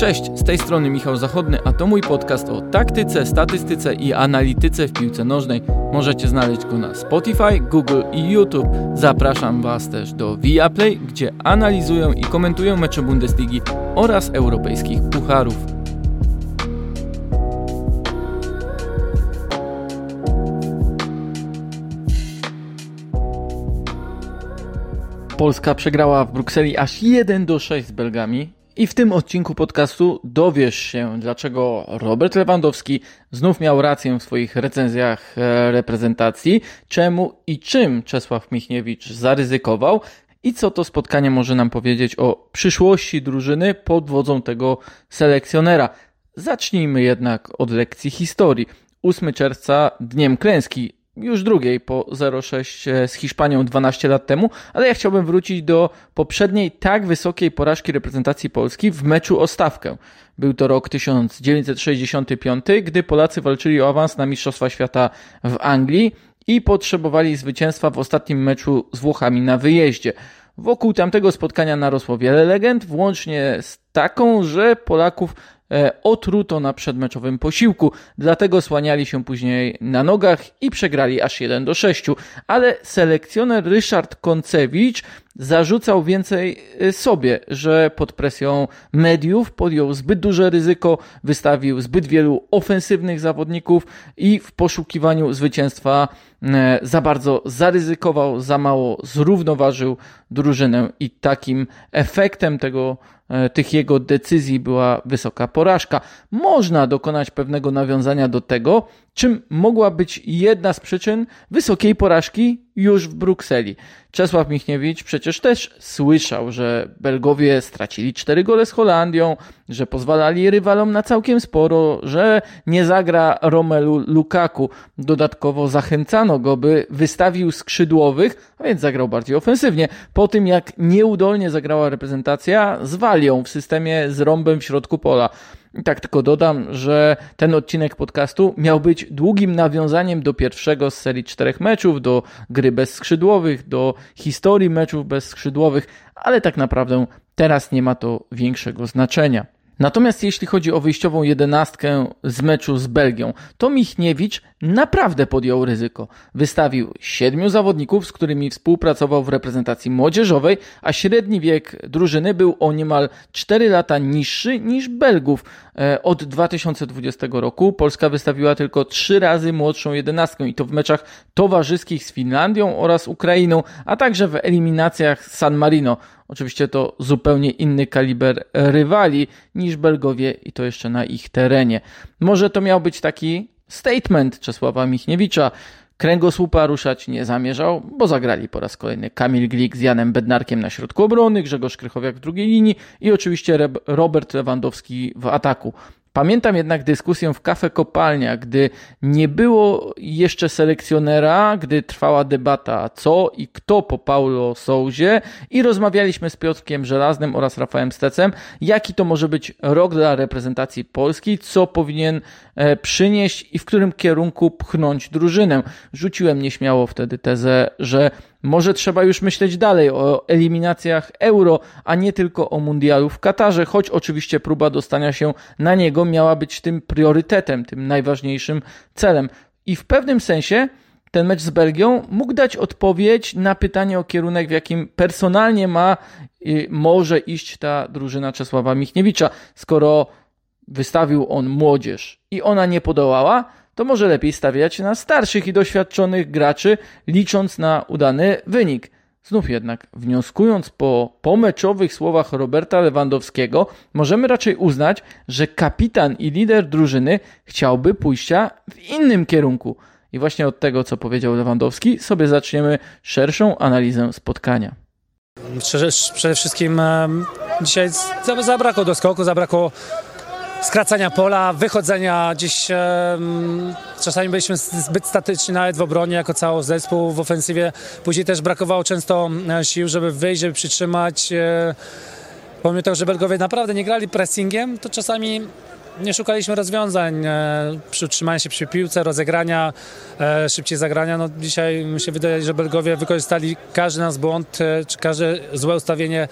Cześć, z tej strony Michał Zachodny, a to mój podcast o taktyce, statystyce i analityce w piłce nożnej. Możecie znaleźć go na Spotify, Google i YouTube. Zapraszam Was też do Viaplay, gdzie analizują i komentują mecze Bundesligi oraz europejskich pucharów. Polska przegrała w Brukseli aż 1 do 6 z Belgami. I w tym odcinku podcastu dowiesz się, dlaczego Robert Lewandowski znów miał rację w swoich recenzjach e, reprezentacji, czemu i czym Czesław Michniewicz zaryzykował i co to spotkanie może nam powiedzieć o przyszłości drużyny pod wodzą tego selekcjonera. Zacznijmy jednak od lekcji historii. 8 czerwca, dniem klęski już drugiej po 0-6 e, z Hiszpanią 12 lat temu, ale ja chciałbym wrócić do poprzedniej tak wysokiej porażki reprezentacji Polski w meczu o stawkę. Był to rok 1965, gdy Polacy walczyli o awans na Mistrzostwa Świata w Anglii i potrzebowali zwycięstwa w ostatnim meczu z Włochami na wyjeździe. Wokół tamtego spotkania narosło wiele legend, włącznie z taką, że Polaków otruto na przedmeczowym posiłku, dlatego słaniali się później na nogach i przegrali aż 1 do 6. Ale selekcjoner Ryszard Koncewicz zarzucał więcej e, sobie, że pod presją mediów podjął zbyt duże ryzyko, wystawił zbyt wielu ofensywnych zawodników i w poszukiwaniu zwycięstwa e, za bardzo zaryzykował, za mało zrównoważył drużynę i takim efektem tego E, tych jego decyzji była wysoka porażka. Można dokonać pewnego nawiązania do tego, czym mogła być jedna z przyczyn wysokiej porażki już w Brukseli. Czesław Michniewicz przecież też słyszał, że Belgowie stracili cztery gole z Holandią, że pozwalali rywalom na całkiem sporo, że nie zagra Romelu Lukaku. Dodatkowo zachęcano go, by wystawił skrzydłowych, a więc zagrał bardziej ofensywnie. Po tym jak nieudolnie zagrała reprezentacja z Walią w systemie z rąbem w środku pola. I tak tylko dodam, że ten odcinek podcastu miał być długim nawiązaniem do pierwszego z serii czterech meczów, do gry bez skrzydłowych, do historii meczów bez skrzydłowych, ale tak naprawdę teraz nie ma to większego znaczenia. Natomiast jeśli chodzi o wyjściową jedenastkę z meczu z Belgią, to Michniewicz naprawdę podjął ryzyko. Wystawił siedmiu zawodników, z którymi współpracował w reprezentacji młodzieżowej, a średni wiek drużyny był o niemal 4 lata niższy niż Belgów. E, od 2020 roku Polska wystawiła tylko trzy razy młodszą jedenastkę i to w meczach towarzyskich z Finlandią oraz Ukrainą, a także w eliminacjach San Marino. Oczywiście to zupełnie inny kaliber rywali niż Belgowie i to jeszcze na ich terenie. Może to miał być taki statement Czesława Michniewicza. Kręgosłupa ruszać nie zamierzał, bo zagrali po raz kolejny Kamil Glik z Janem Bednarkiem na środku obrony, Grzegorz Krychowiak w drugiej linii i oczywiście Robert Lewandowski w ataku. Pamiętam jednak dyskusję w kafe kopalnia, gdy nie było jeszcze selekcjonera, gdy trwała debata co i kto po Paulo Souzie i rozmawialiśmy z Piotrkiem Żelaznym oraz Rafałem Stecem, jaki to może być rok dla reprezentacji Polski, co powinien e, przynieść i w którym kierunku pchnąć drużynę. Rzuciłem nieśmiało wtedy tezę, że może trzeba już myśleć dalej o eliminacjach euro, a nie tylko o mundialu w Katarze, choć oczywiście próba dostania się na niego miała być tym priorytetem, tym najważniejszym celem. I w pewnym sensie ten mecz z Belgią mógł dać odpowiedź na pytanie o kierunek, w jakim personalnie ma i może iść ta drużyna Czesława Michniewicza. Skoro wystawił on młodzież i ona nie podołała, to może lepiej stawiać na starszych i doświadczonych graczy, licząc na udany wynik. Znów jednak, wnioskując po pomeczowych słowach Roberta Lewandowskiego, możemy raczej uznać, że kapitan i lider drużyny chciałby pójścia w innym kierunku. I właśnie od tego, co powiedział Lewandowski, sobie zaczniemy szerszą analizę spotkania. Przede wszystkim dzisiaj zabrakło do skoku, zabrakło skracania pola, wychodzenia gdzieś. czasami byliśmy zbyt statyczni nawet w obronie jako cały zespół, w ofensywie. Później też brakowało często e, sił, żeby wyjść, żeby przytrzymać. E, pomimo tego, że Belgowie naprawdę nie grali pressingiem, to czasami nie szukaliśmy rozwiązań e, przy utrzymaniu się przy piłce, rozegrania, e, szybciej zagrania. No, dzisiaj mi się wydaje, że Belgowie wykorzystali każdy nasz błąd, e, czy każde złe ustawienie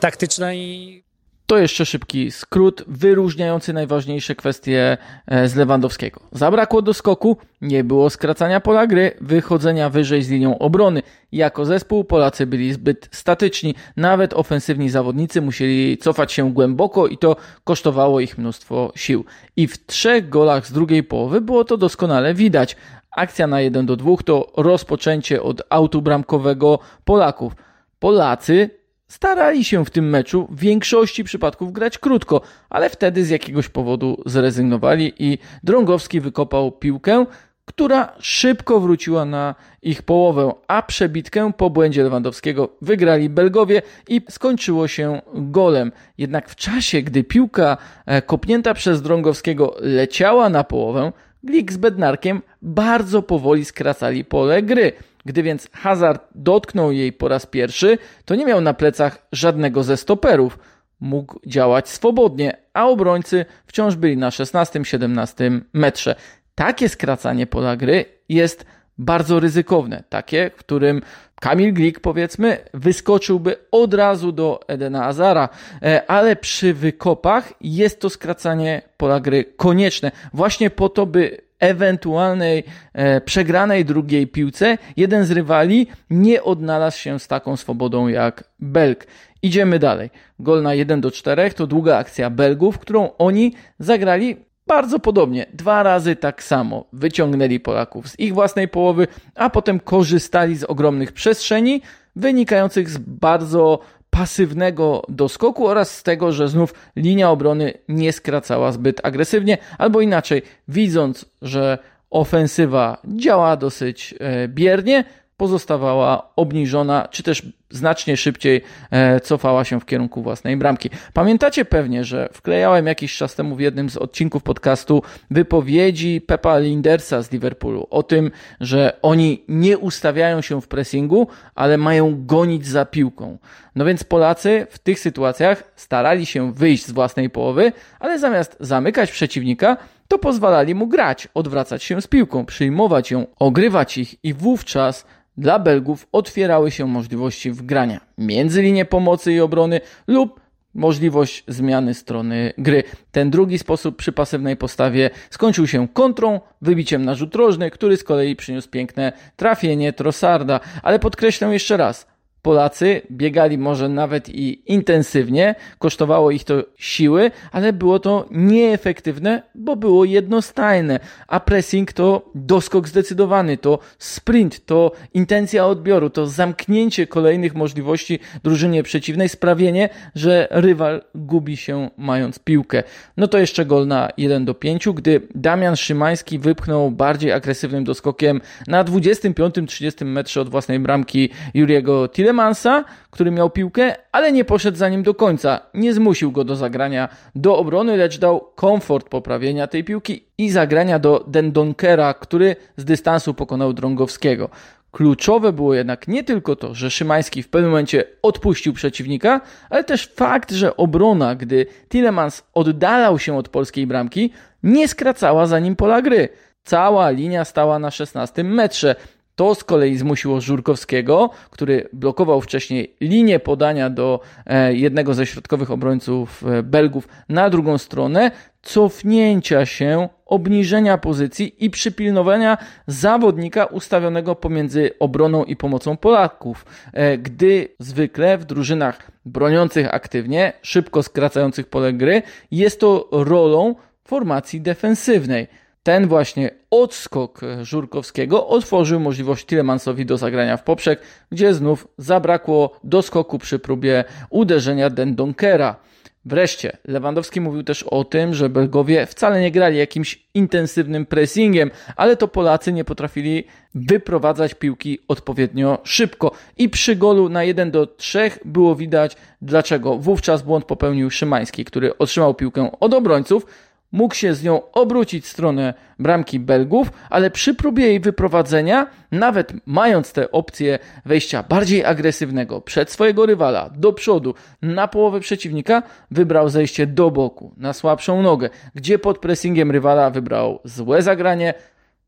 taktyczne i To jeszcze szybki skrót wyróżniający najważniejsze kwestie e, z Lewandowskiego. Zabrakło do skoku, nie było skracania pola gry, wychodzenia wyżej z linią obrony. Jako zespół Polacy byli zbyt statyczni, nawet ofensywni zawodnicy musieli cofać się głęboko i to kosztowało ich mnóstwo sił. I w trzech golach z drugiej połowy było to doskonale widać. Akcja na 1 do 2 to rozpoczęcie od autu bramkowego Polaków. Polacy starali się w tym meczu w większości przypadków grać krótko, ale wtedy z jakiegoś powodu zrezygnowali i Drągowski wykopał piłkę, która szybko wróciła na ich połowę, a przebitkę po błędzie Lewandowskiego wygrali Belgowie i skończyło się golem. Jednak w czasie, gdy piłka e, kopnięta przez Drągowskiego leciała na połowę, Glik z Bednarkiem bardzo powoli skracali pole gry. Gdy więc Hazard dotknął jej po raz pierwszy, to nie miał na plecach żadnego ze stoperów. Mógł działać swobodnie, a obrońcy wciąż byli na 16-17 metrze. Takie skracanie pola gry jest bardzo ryzykowne. Takie, w którym Kamil Glik, powiedzmy, wyskoczyłby od razu do Edena Azara, e, ale przy wykopach jest to skracanie pola gry konieczne, właśnie po to, by ewentualnej e, przegranej drugiej piłce jeden z rywali nie odnalazł się z taką swobodą jak Belg. Idziemy dalej. Gol na 1 do 4 to długa akcja Belgów, którą oni zagrali bardzo podobnie. Dwa razy tak samo. Wyciągnęli Polaków z ich własnej połowy, a potem korzystali z ogromnych przestrzeni wynikających z bardzo pasywnego doskoku oraz z tego, że znów linia obrony nie skracała zbyt agresywnie, albo inaczej, widząc, że ofensywa działa dosyć e, biernie, pozostawała obniżona, czy też znacznie szybciej e, cofała się w kierunku własnej bramki. Pamiętacie pewnie, że wklejałem jakiś czas temu w jednym z odcinków podcastu wypowiedzi Pepa Lindersa z Liverpoolu o tym, że oni nie ustawiają się w pressingu, ale mają gonić za piłką. No więc Polacy w tych sytuacjach starali się wyjść z własnej połowy, ale zamiast zamykać przeciwnika, to pozwalali mu grać, odwracać się z piłką, przyjmować ją, ogrywać ich i wówczas dla Belgów otwierały się możliwości wgrania między linie pomocy i obrony lub możliwość zmiany strony gry. Ten drugi sposób przy pasywnej postawie skończył się kontrą, wybiciem na rzut rożny, który z kolei przyniósł piękne trafienie Trossarda. Ale podkreślę jeszcze raz, Polacy biegali może nawet i intensywnie, kosztowało ich to siły, ale było to nieefektywne, bo było jednostajne, a pressing to doskok zdecydowany, to sprint, to intencja odbioru, to zamknięcie kolejnych możliwości drużynie przeciwnej, sprawienie, że rywal gubi się mając piłkę. No to jeszcze gol na 1 do 5, gdy Damian Szymański wypchnął bardziej agresywnym doskokiem na 25-30 metrze od własnej bramki Juriego Tile Tillemansa, który miał piłkę, ale nie poszedł za nim do końca. Nie zmusił go do zagrania do obrony, lecz dał komfort poprawienia tej piłki i zagrania do Dendonkera, który z dystansu pokonał Drągowskiego. Kluczowe było jednak nie tylko to, że Szymański w pewnym momencie odpuścił przeciwnika, ale też fakt, że obrona, gdy Tillemans oddalał się od polskiej bramki, nie skracała za nim pola gry. Cała linia stała na 16 metrze. To z kolei zmusiło Żurkowskiego, który blokował wcześniej linię podania do e, jednego ze środkowych obrońców e, Belgów na drugą stronę, cofnięcia się, obniżenia pozycji i przypilnowania zawodnika ustawionego pomiędzy obroną i pomocą Polaków, e, gdy zwykle w drużynach broniących aktywnie, szybko skracających pole gry, jest to rolą formacji defensywnej. Ten właśnie odskok Żurkowskiego otworzył możliwość Tilemansowi do zagrania w poprzek, gdzie znów zabrakło doskoku przy próbie uderzenia Dendonkera. Wreszcie, Lewandowski mówił też o tym, że Belgowie wcale nie grali jakimś intensywnym pressingiem, ale to Polacy nie potrafili wyprowadzać piłki odpowiednio szybko. I przy golu na 1 do 3 było widać dlaczego. Wówczas błąd popełnił Szymański, który otrzymał piłkę od obrońców, mógł się z nią obrócić w stronę bramki Belgów, ale przy próbie jej wyprowadzenia, nawet mając tę opcję wejścia bardziej agresywnego przed swojego rywala, do przodu, na połowę przeciwnika, wybrał zejście do boku, na słabszą nogę, gdzie pod pressingiem rywala wybrał złe zagranie,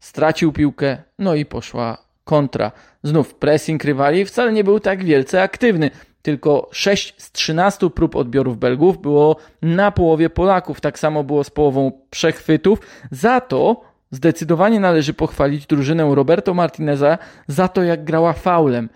stracił piłkę, no i poszła kontra. Znów pressing rywali wcale nie był tak wielce aktywny. Tylko 6 z 13 prób odbiorów Belgów było na połowie Polaków. Tak samo było z połową przechwytów. Za to zdecydowanie należy pochwalić drużynę Roberto Martineza za to, jak grała faulem.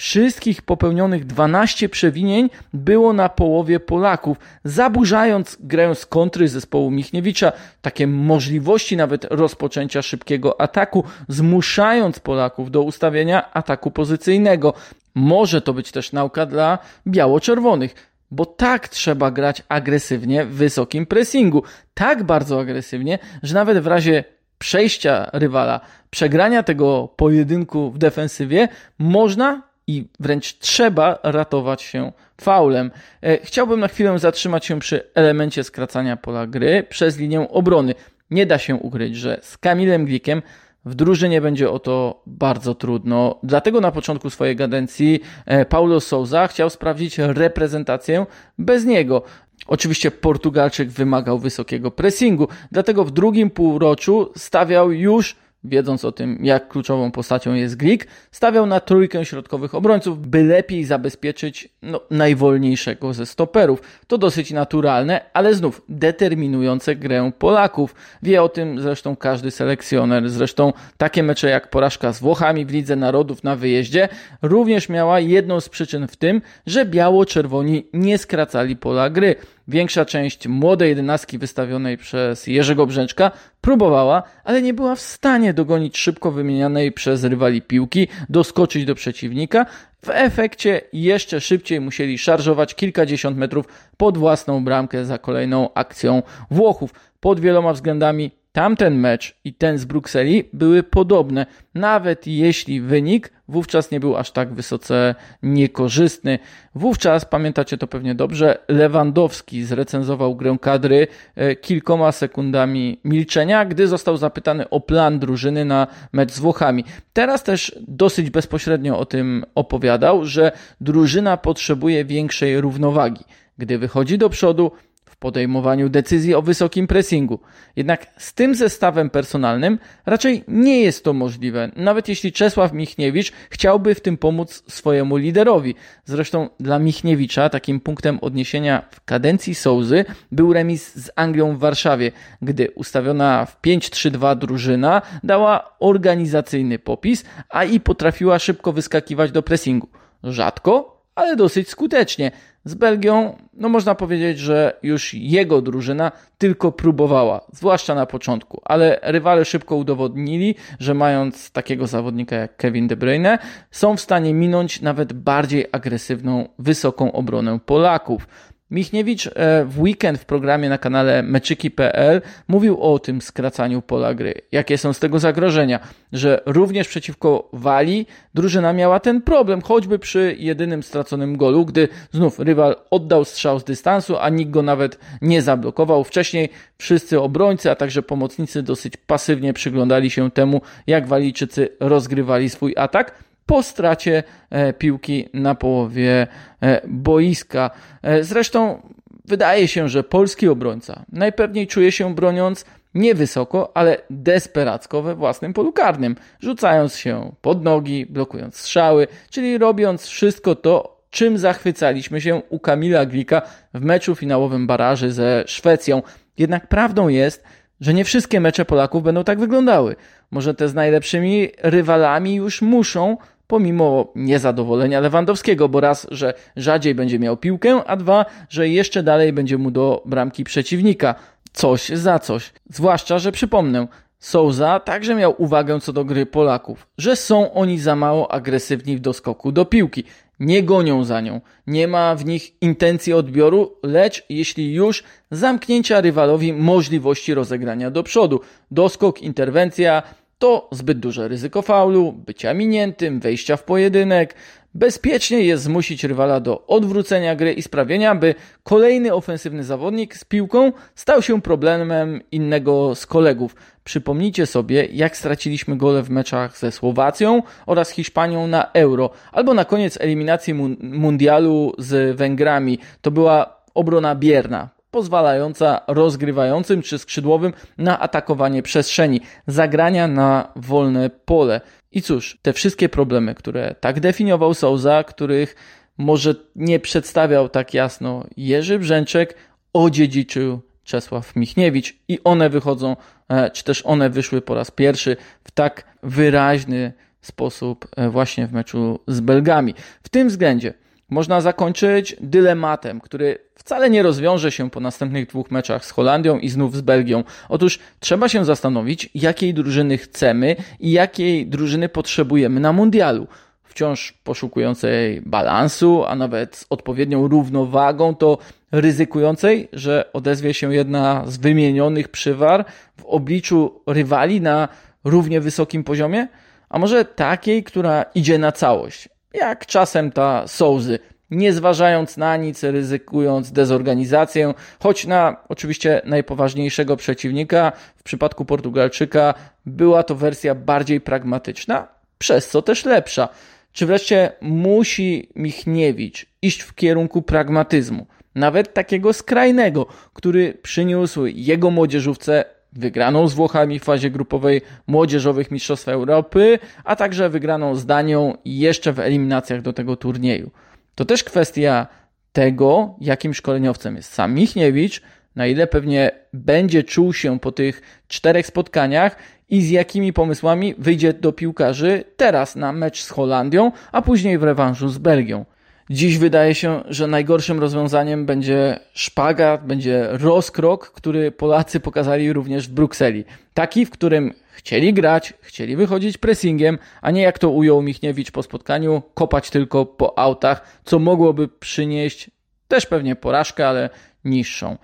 Wszystkich popełnionych 12 przewinień było na połowie Polaków, zaburzając grę z kontry zespołu Michniewicza, takie możliwości nawet rozpoczęcia szybkiego ataku, zmuszając Polaków do ustawienia ataku pozycyjnego. Może to być też nauka dla biało-czerwonych bo tak trzeba grać agresywnie w wysokim pressingu. Tak bardzo agresywnie, że nawet w razie przejścia rywala, przegrania tego pojedynku w defensywie, można i wręcz trzeba ratować się faulem. E, chciałbym na chwilę zatrzymać się przy elemencie skracania pola gry przez linię obrony. Nie da się ukryć, że z Kamilem Glikiem w drużynie będzie o to bardzo trudno. Dlatego na początku swojej kadencji e, Paulo Souza chciał sprawdzić reprezentację bez niego. Oczywiście Portugalczyk wymagał wysokiego pressingu, dlatego w drugim półroczu stawiał już wiedząc o tym, jak kluczową postacią jest Glik, stawiał na trójkę środkowych obrońców, by lepiej zabezpieczyć no, najwolniejszego ze stoperów. To dosyć naturalne, ale znów determinujące grę Polaków. Wie o tym zresztą każdy selekcjoner. Zresztą takie mecze jak porażka z Włochami w Lidze Narodów na wyjeździe również miała jedną z przyczyn w tym, że biało-czerwoni nie skracali pola gry. Większa część młodej jedenastki wystawionej przez Jerzego Brzęczka próbowała, ale nie była w stanie dogonić szybko wymienianej przez rywali piłki, doskoczyć do przeciwnika. W efekcie jeszcze szybciej musieli szarżować kilkadziesiąt metrów pod własną bramkę za kolejną akcją Włochów. Pod wieloma względami Tamten mecz i ten z Brukseli były podobne, nawet jeśli wynik wówczas nie był aż tak wysoce niekorzystny. Wówczas, pamiętacie to pewnie dobrze, Lewandowski zrecenzował grę kadry e, kilkoma sekundami milczenia, gdy został zapytany o plan drużyny na mecz z Włochami. Teraz też dosyć bezpośrednio o tym opowiadał, że drużyna potrzebuje większej równowagi. Gdy wychodzi do przodu, podejmowaniu decyzji o wysokim pressingu. Jednak z tym zestawem personalnym raczej nie jest to możliwe, nawet jeśli Czesław Michniewicz chciałby w tym pomóc swojemu liderowi. Zresztą dla Michniewicza takim punktem odniesienia w kadencji Souzy był remis z Anglią w Warszawie, gdy ustawiona w 5-3-2 drużyna dała organizacyjny popis, a i potrafiła szybko wyskakiwać do pressingu. Rzadko, ale dosyć skutecznie. Z Belgią, no można powiedzieć, że już jego drużyna tylko próbowała, zwłaszcza na początku, ale rywale szybko udowodnili, że mając takiego zawodnika jak Kevin De Bruyne, są w stanie minąć nawet bardziej agresywną, wysoką obronę Polaków. Michniewicz e, w weekend w programie na kanale meczyki.pl mówił o tym skracaniu pola gry. Jakie są z tego zagrożenia? Że również przeciwko Walii drużyna miała ten problem, choćby przy jedynym straconym golu, gdy znów rywal oddał strzał z dystansu, a nikt go nawet nie zablokował. Wcześniej wszyscy obrońcy, a także pomocnicy dosyć pasywnie przyglądali się temu, jak Walijczycy rozgrywali swój atak po stracie e, piłki na połowie e, boiska. E, zresztą wydaje się, że polski obrońca najpewniej czuje się broniąc nie wysoko, ale desperacko we własnym polu karnym, rzucając się pod nogi, blokując strzały, czyli robiąc wszystko to, czym zachwycaliśmy się u Kamila Glika w meczu finałowym baraży ze Szwecją. Jednak prawdą jest, że nie wszystkie mecze Polaków będą tak wyglądały. Może te z najlepszymi rywalami już muszą pomimo niezadowolenia Lewandowskiego, bo raz, że rzadziej będzie miał piłkę, a dwa, że jeszcze dalej będzie mu do bramki przeciwnika. Coś za coś. Zwłaszcza, że przypomnę, Souza także miał uwagę co do gry Polaków, że są oni za mało agresywni w doskoku do piłki. Nie gonią za nią, nie ma w nich intencji odbioru, lecz jeśli już zamknięcia rywalowi możliwości rozegrania do przodu. Doskok, interwencja, to zbyt duże ryzyko faulu, bycia miniętym, wejścia w pojedynek. Bezpiecznie jest zmusić rywala do odwrócenia gry i sprawienia, by kolejny ofensywny zawodnik z piłką stał się problemem innego z kolegów. Przypomnijcie sobie, jak straciliśmy gole w meczach ze Słowacją oraz Hiszpanią na Euro, albo na koniec eliminacji mundialu z Węgrami. To była obrona bierna pozwalająca rozgrywającym czy skrzydłowym na atakowanie przestrzeni, zagrania na wolne pole. I cóż, te wszystkie problemy, które tak definiował Souza, których może nie przedstawiał tak jasno Jerzy Brzęczek, odziedziczył Czesław Michniewicz i one wychodzą, e, czy też one wyszły po raz pierwszy w tak wyraźny sposób e, właśnie w meczu z Belgami. W tym względzie można zakończyć dylematem, który wcale nie rozwiąże się po następnych dwóch meczach z Holandią i znów z Belgią. Otóż trzeba się zastanowić, jakiej drużyny chcemy i jakiej drużyny potrzebujemy na mundialu. Wciąż poszukującej balansu, a nawet z odpowiednią równowagą, to ryzykującej, że odezwie się jedna z wymienionych przywar w obliczu rywali na równie wysokim poziomie, a może takiej, która idzie na całość, jak czasem ta Souzy, nie zważając na nic, ryzykując dezorganizację, choć na oczywiście najpoważniejszego przeciwnika, w przypadku Portugalczyka, była to wersja bardziej pragmatyczna, przez co też lepsza. Czy wreszcie musi Michniewicz iść w kierunku pragmatyzmu, nawet takiego skrajnego, który przyniósł jego młodzieżówce wygraną z Włochami w fazie grupowej młodzieżowych Mistrzostw Europy, a także wygraną z Danią jeszcze w eliminacjach do tego turnieju. To też kwestia tego, jakim szkoleniowcem jest sam Michniewicz, na ile pewnie będzie czuł się po tych czterech spotkaniach i z jakimi pomysłami wyjdzie do piłkarzy teraz na mecz z Holandią, a później w rewanżu z Belgią. Dziś wydaje się, że najgorszym rozwiązaniem będzie szpagat, będzie rozkrok, który Polacy pokazali również w Brukseli. Taki, w którym chcieli grać, chcieli wychodzić pressingiem, a nie jak to ujął Michniewicz po spotkaniu, kopać tylko po autach, co mogłoby przynieść też pewnie porażkę, ale niższą.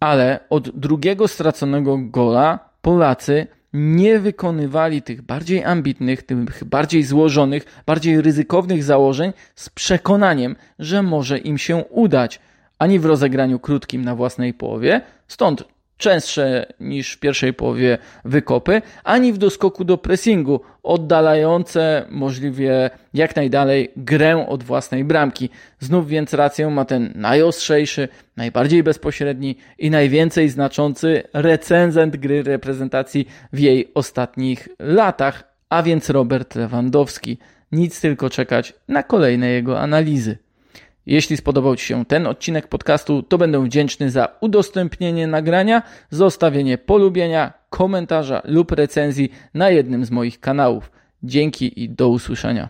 Ale od drugiego straconego gola Polacy nie wykonywali tych bardziej ambitnych, tych bardziej złożonych, bardziej ryzykownych założeń z przekonaniem, że może im się udać, ani w rozegraniu krótkim na własnej połowie, stąd częstsze niż w pierwszej połowie wykopy, ani w doskoku do pressingu, oddalające możliwie jak najdalej grę od własnej bramki. Znów więc rację ma ten najostrzejszy, najbardziej bezpośredni i najwięcej znaczący recenzent gry reprezentacji w jej ostatnich latach, a więc Robert Lewandowski. Nic tylko czekać na kolejne jego analizy. Jeśli spodobał Ci się ten odcinek podcastu, to będę wdzięczny za udostępnienie nagrania, zostawienie polubienia, komentarza lub recenzji na jednym z moich kanałów. Dzięki i do usłyszenia.